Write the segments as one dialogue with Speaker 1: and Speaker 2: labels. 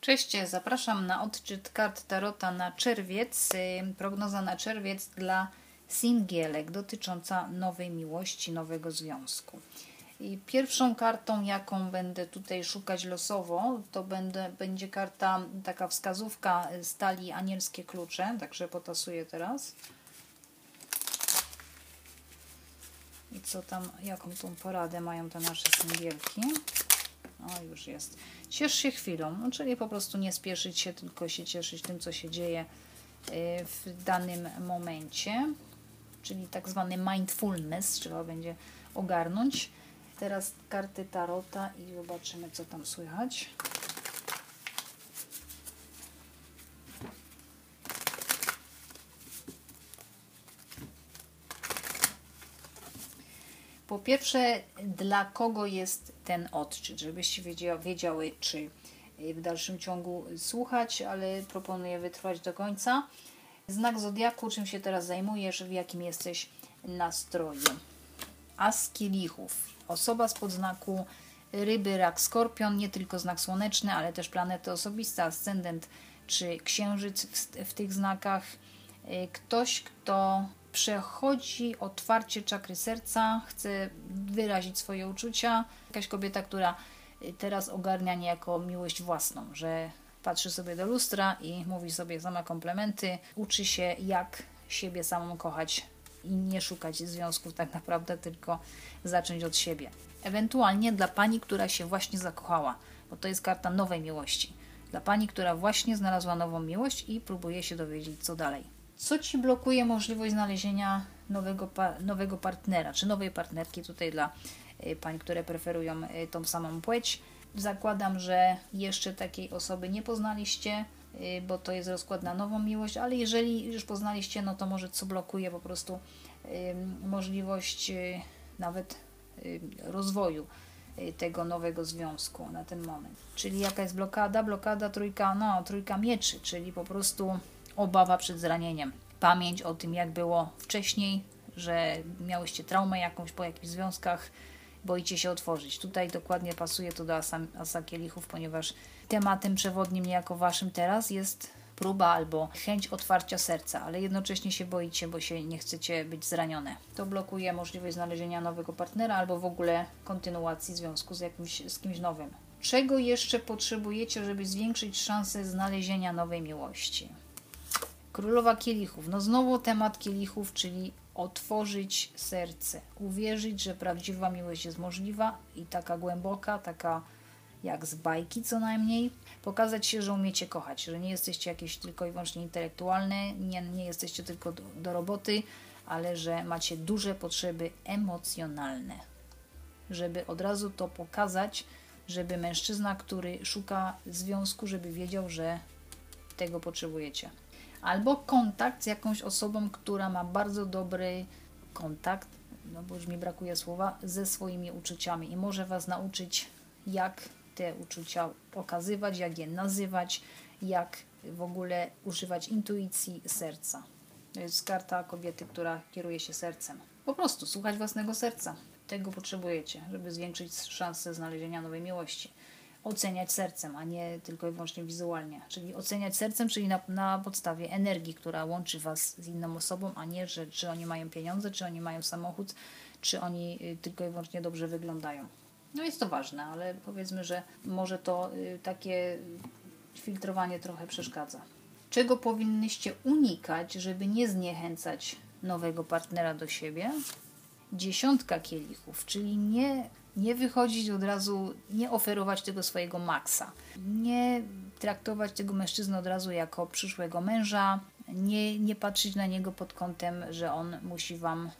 Speaker 1: Cześć, zapraszam na odczyt kart Tarota na czerwiec. Y, prognoza na czerwiec dla singielek dotycząca nowej miłości, nowego związku. I pierwszą kartą, jaką będę tutaj szukać losowo, to będę, będzie karta, taka wskazówka stali anielskie klucze, także potasuję teraz. I co tam, jaką tą poradę mają te nasze singielki? O, już jest. Ciesz się chwilą, no, czyli po prostu nie spieszyć się, tylko się cieszyć tym, co się dzieje y, w danym momencie, czyli tak zwany mindfulness trzeba będzie ogarnąć. Teraz karty Tarota i zobaczymy, co tam słychać. Po pierwsze, dla kogo jest ten odczyt, żebyście wiedziały, czy w dalszym ciągu słuchać, ale proponuję wytrwać do końca. Znak Zodiaku, czym się teraz zajmujesz, w jakim jesteś nastroju. As kielichów. Osoba z podznaku ryby, rak, skorpion, nie tylko znak słoneczny, ale też planety osobiste, ascendent czy księżyc w, w tych znakach. Ktoś, kto przechodzi otwarcie czakry serca, chce wyrazić swoje uczucia. Jakaś kobieta, która y, teraz ogarnia niejako miłość własną, że patrzy sobie do lustra i mówi sobie sama komplementy, uczy się jak siebie samą kochać i nie szukać związków tak naprawdę, tylko zacząć od siebie. Ewentualnie dla pani, która się właśnie zakochała, bo to jest karta nowej miłości. Dla pani, która właśnie znalazła nową miłość i próbuje się dowiedzieć, co dalej. Co Ci blokuje możliwość znalezienia nowego, nowego partnera, czy nowej partnerki tutaj dla y, pań, które preferują y, tą samą płeć? Zakładam, że jeszcze takiej osoby nie poznaliście, y, bo to jest rozkład na nową miłość, ale jeżeli już poznaliście, no to może co blokuje po prostu możliwość nawet rozwoju tego nowego związku na ten moment. Czyli jaka jest blokada? Blokada trójka, no trójka mieczy, czyli po prostu obawa przed zranieniem. Pamięć o tym, jak było wcześniej, że miałyście traumę jakąś po jakichś związkach, boicie się otworzyć. Tutaj dokładnie pasuje to do asa, asa kielichów, ponieważ tematem przewodnim niejako waszym teraz jest próba albo chęć otwarcia serca, ale jednocześnie się boicie, bo się nie chcecie być zranione. To blokuje możliwość znalezienia nowego partnera albo w ogóle kontynuacji związku z, jakimś, z kimś nowym. Czego jeszcze potrzebujecie, żeby zwiększyć szanse znalezienia nowej miłości? Królowa kielichów. No znowu temat kielichów, czyli otworzyć serce, uwierzyć, że prawdziwa miłość jest możliwa i taka głęboka, taka jak z bajki co najmniej. Pokazać się, że umiecie kochać, że nie jesteście jakieś tylko i wyłącznie intelektualne, nie, nie jesteście tylko do, do roboty, ale że macie duże potrzeby emocjonalne. Żeby od razu to pokazać, żeby mężczyzna, który szuka związku, żeby wiedział, że tego potrzebujecie albo kontakt z jakąś osobą, która ma bardzo dobry kontakt, no bo już mi brakuje słowa, ze swoimi uczuciami i może Was nauczyć, jak te uczucia pokazywać, jak je nazywać, jak w ogóle używać intuicji serca. To jest karta kobiety, która kieruje się sercem. Po prostu słuchać własnego serca. Tego potrzebujecie, żeby zwiększyć szanse znalezienia nowej miłości oceniać sercem, a nie tylko i wyłącznie wizualnie. Czyli oceniać sercem, czyli na, na podstawie energii, która łączy Was z inną osobą, a nie, że czy oni mają pieniądze, czy oni mają samochód, czy oni y, tylko i wyłącznie dobrze wyglądają. No jest to ważne, ale powiedzmy, że może to y, takie filtrowanie trochę przeszkadza. Czego powinnyście unikać, żeby nie zniechęcać nowego partnera do siebie? Dziesiątka kielichów, czyli nie nie wychodzić od razu, nie oferować tego swojego maksa. Nie traktować tego mężczyzny od razu jako przyszłego męża. Nie, nie patrzeć na niego pod kątem, że on musi wam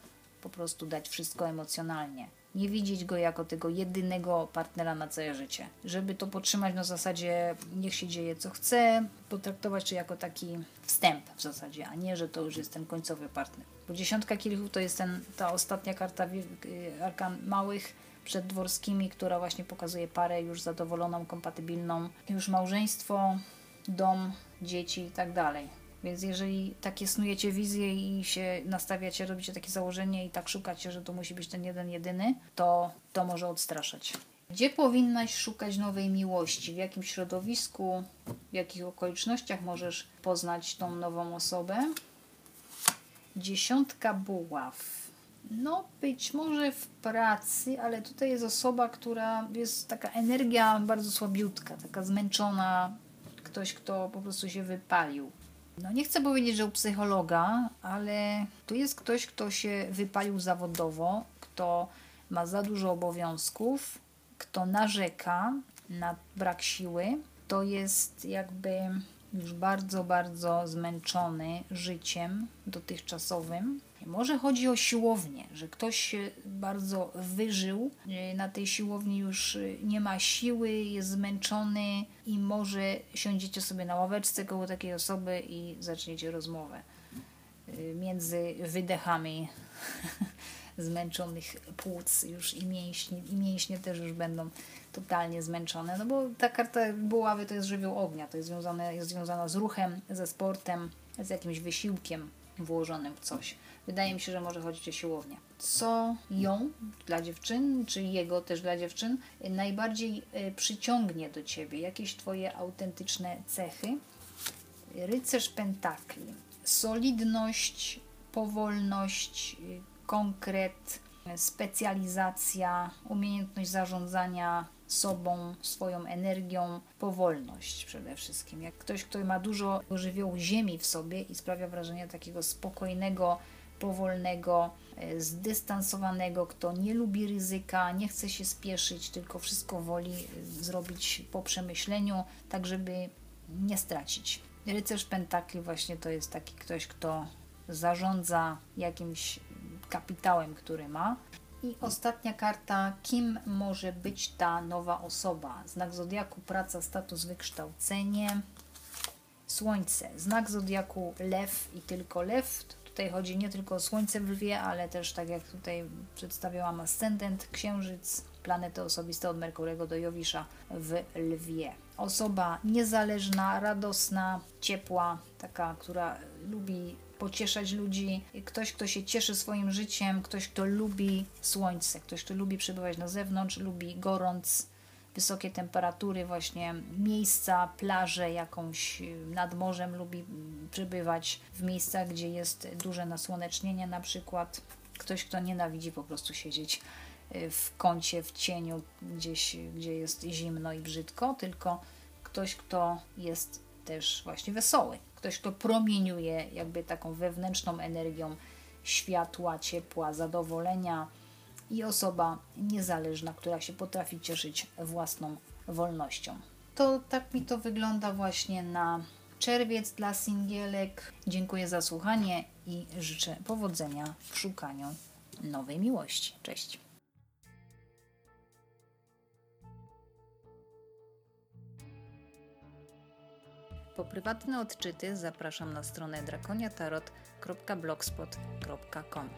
Speaker 1: po prostu dać wszystko emocjonalnie. Nie widzieć go jako tego jedynego partnera na całe życie. Żeby to podtrzymać na zasadzie, niech się dzieje co chce, potraktować to jako taki wstęp w zasadzie, a nie, że to już jest ten końcowy partner. Bo dziesiątka kielichów to jest ten, ta ostatnia karta y, arkan małych, przed dworskimi, która właśnie pokazuje parę już zadowoloną, kompatybilną, już małżeństwo, dom, dzieci i tak dalej. Więc jeżeli takie snujecie wizje i się nastawiacie, robicie takie założenie i tak szukacie, że to musi być ten jeden jedyny, to to może odstraszać. Gdzie powinnaś szukać nowej miłości? W jakim środowisku, w jakich okolicznościach możesz poznać tą nową osobę? Dziesiątka buław. No, być może w pracy, ale tutaj jest osoba, która jest taka energia bardzo słabiutka, taka zmęczona, ktoś, kto po prostu się wypalił. No nie chcę powiedzieć, że u psychologa, ale tu jest ktoś, kto się wypalił zawodowo, kto ma za dużo obowiązków, kto narzeka na brak siły, to jest jakby już bardzo, bardzo zmęczony życiem dotychczasowym. Może chodzi o siłownię, że ktoś się bardzo wyżył, na tej siłowni już nie ma siły, jest zmęczony i może siądziecie sobie na ławeczce koło takiej osoby i zaczniecie rozmowę między wydechami zmęczonych płuc już i mięśni, i mięśnie też już będą totalnie zmęczone, no bo ta karta buławy to jest żywioł ognia, to jest związane, jest związana z ruchem, ze sportem, z jakimś wysiłkiem włożonym w coś. Wydaje mi się, że może chodzić o siłownię. Co ją dla dziewczyn, czy jego też dla dziewczyn, najbardziej e, przyciągnie do ciebie? Jakieś twoje autentyczne cechy? Rycerz Pentakli. Solidność, powolność, konkret, specjalizacja, umiejętność zarządzania sobą, swoją energią, powolność przede wszystkim. Jak ktoś, kto ma dużo żywiołu ziemi w sobie i sprawia wrażenie takiego spokojnego, powolnego, e, zdystansowanego, kto nie lubi ryzyka, nie chce się spieszyć, tylko wszystko woli e, zrobić po przemyśleniu, tak żeby nie stracić. Rycerz Pentakli właśnie to jest taki ktoś, kto zarządza jakimś kapitałem, który ma. I ostatnia karta, kim może być ta nowa osoba? Znak zodiaku, praca, status, wykształcenie. Słońce, znak zodiaku lew i tylko lew. Tutaj chodzi nie tylko o słońce w lwie, ale też tak jak tutaj przedstawiałam ascendent, księżyc, planety osobiste od Merkurego do Jowisza w lwie. Osoba niezależna, radosna, ciepła, taka, która lubi pocieszać ludzi, ktoś, kto się cieszy swoim życiem, ktoś, kto lubi słońce, ktoś, kto lubi przebywać na zewnątrz, lubi gorąc, wysokie temperatury, właśnie miejsca, plaże jakąś nad morzem, lubi przebywać w miejscach, gdzie jest duże nasłonecznienie na przykład. Ktoś, kto nienawidzi po prostu siedzieć y, w kącie, w cieniu, gdzieś, gdzie jest zimno i brzydko, tylko ktoś, kto jest też właśnie wesoły. Ktoś, kto promieniuje jakby taką wewnętrzną energią światła, ciepła, zadowolenia i osoba niezależna, która się potrafi cieszyć własną wolnością. To tak mi to wygląda właśnie na czerwiec dla singielek. Dziękuję za słuchanie i życzę powodzenia w szukaniu nowej miłości. Cześć. Po prywatne odczyty zapraszam na stronę drakoniatarot.blogspot.com.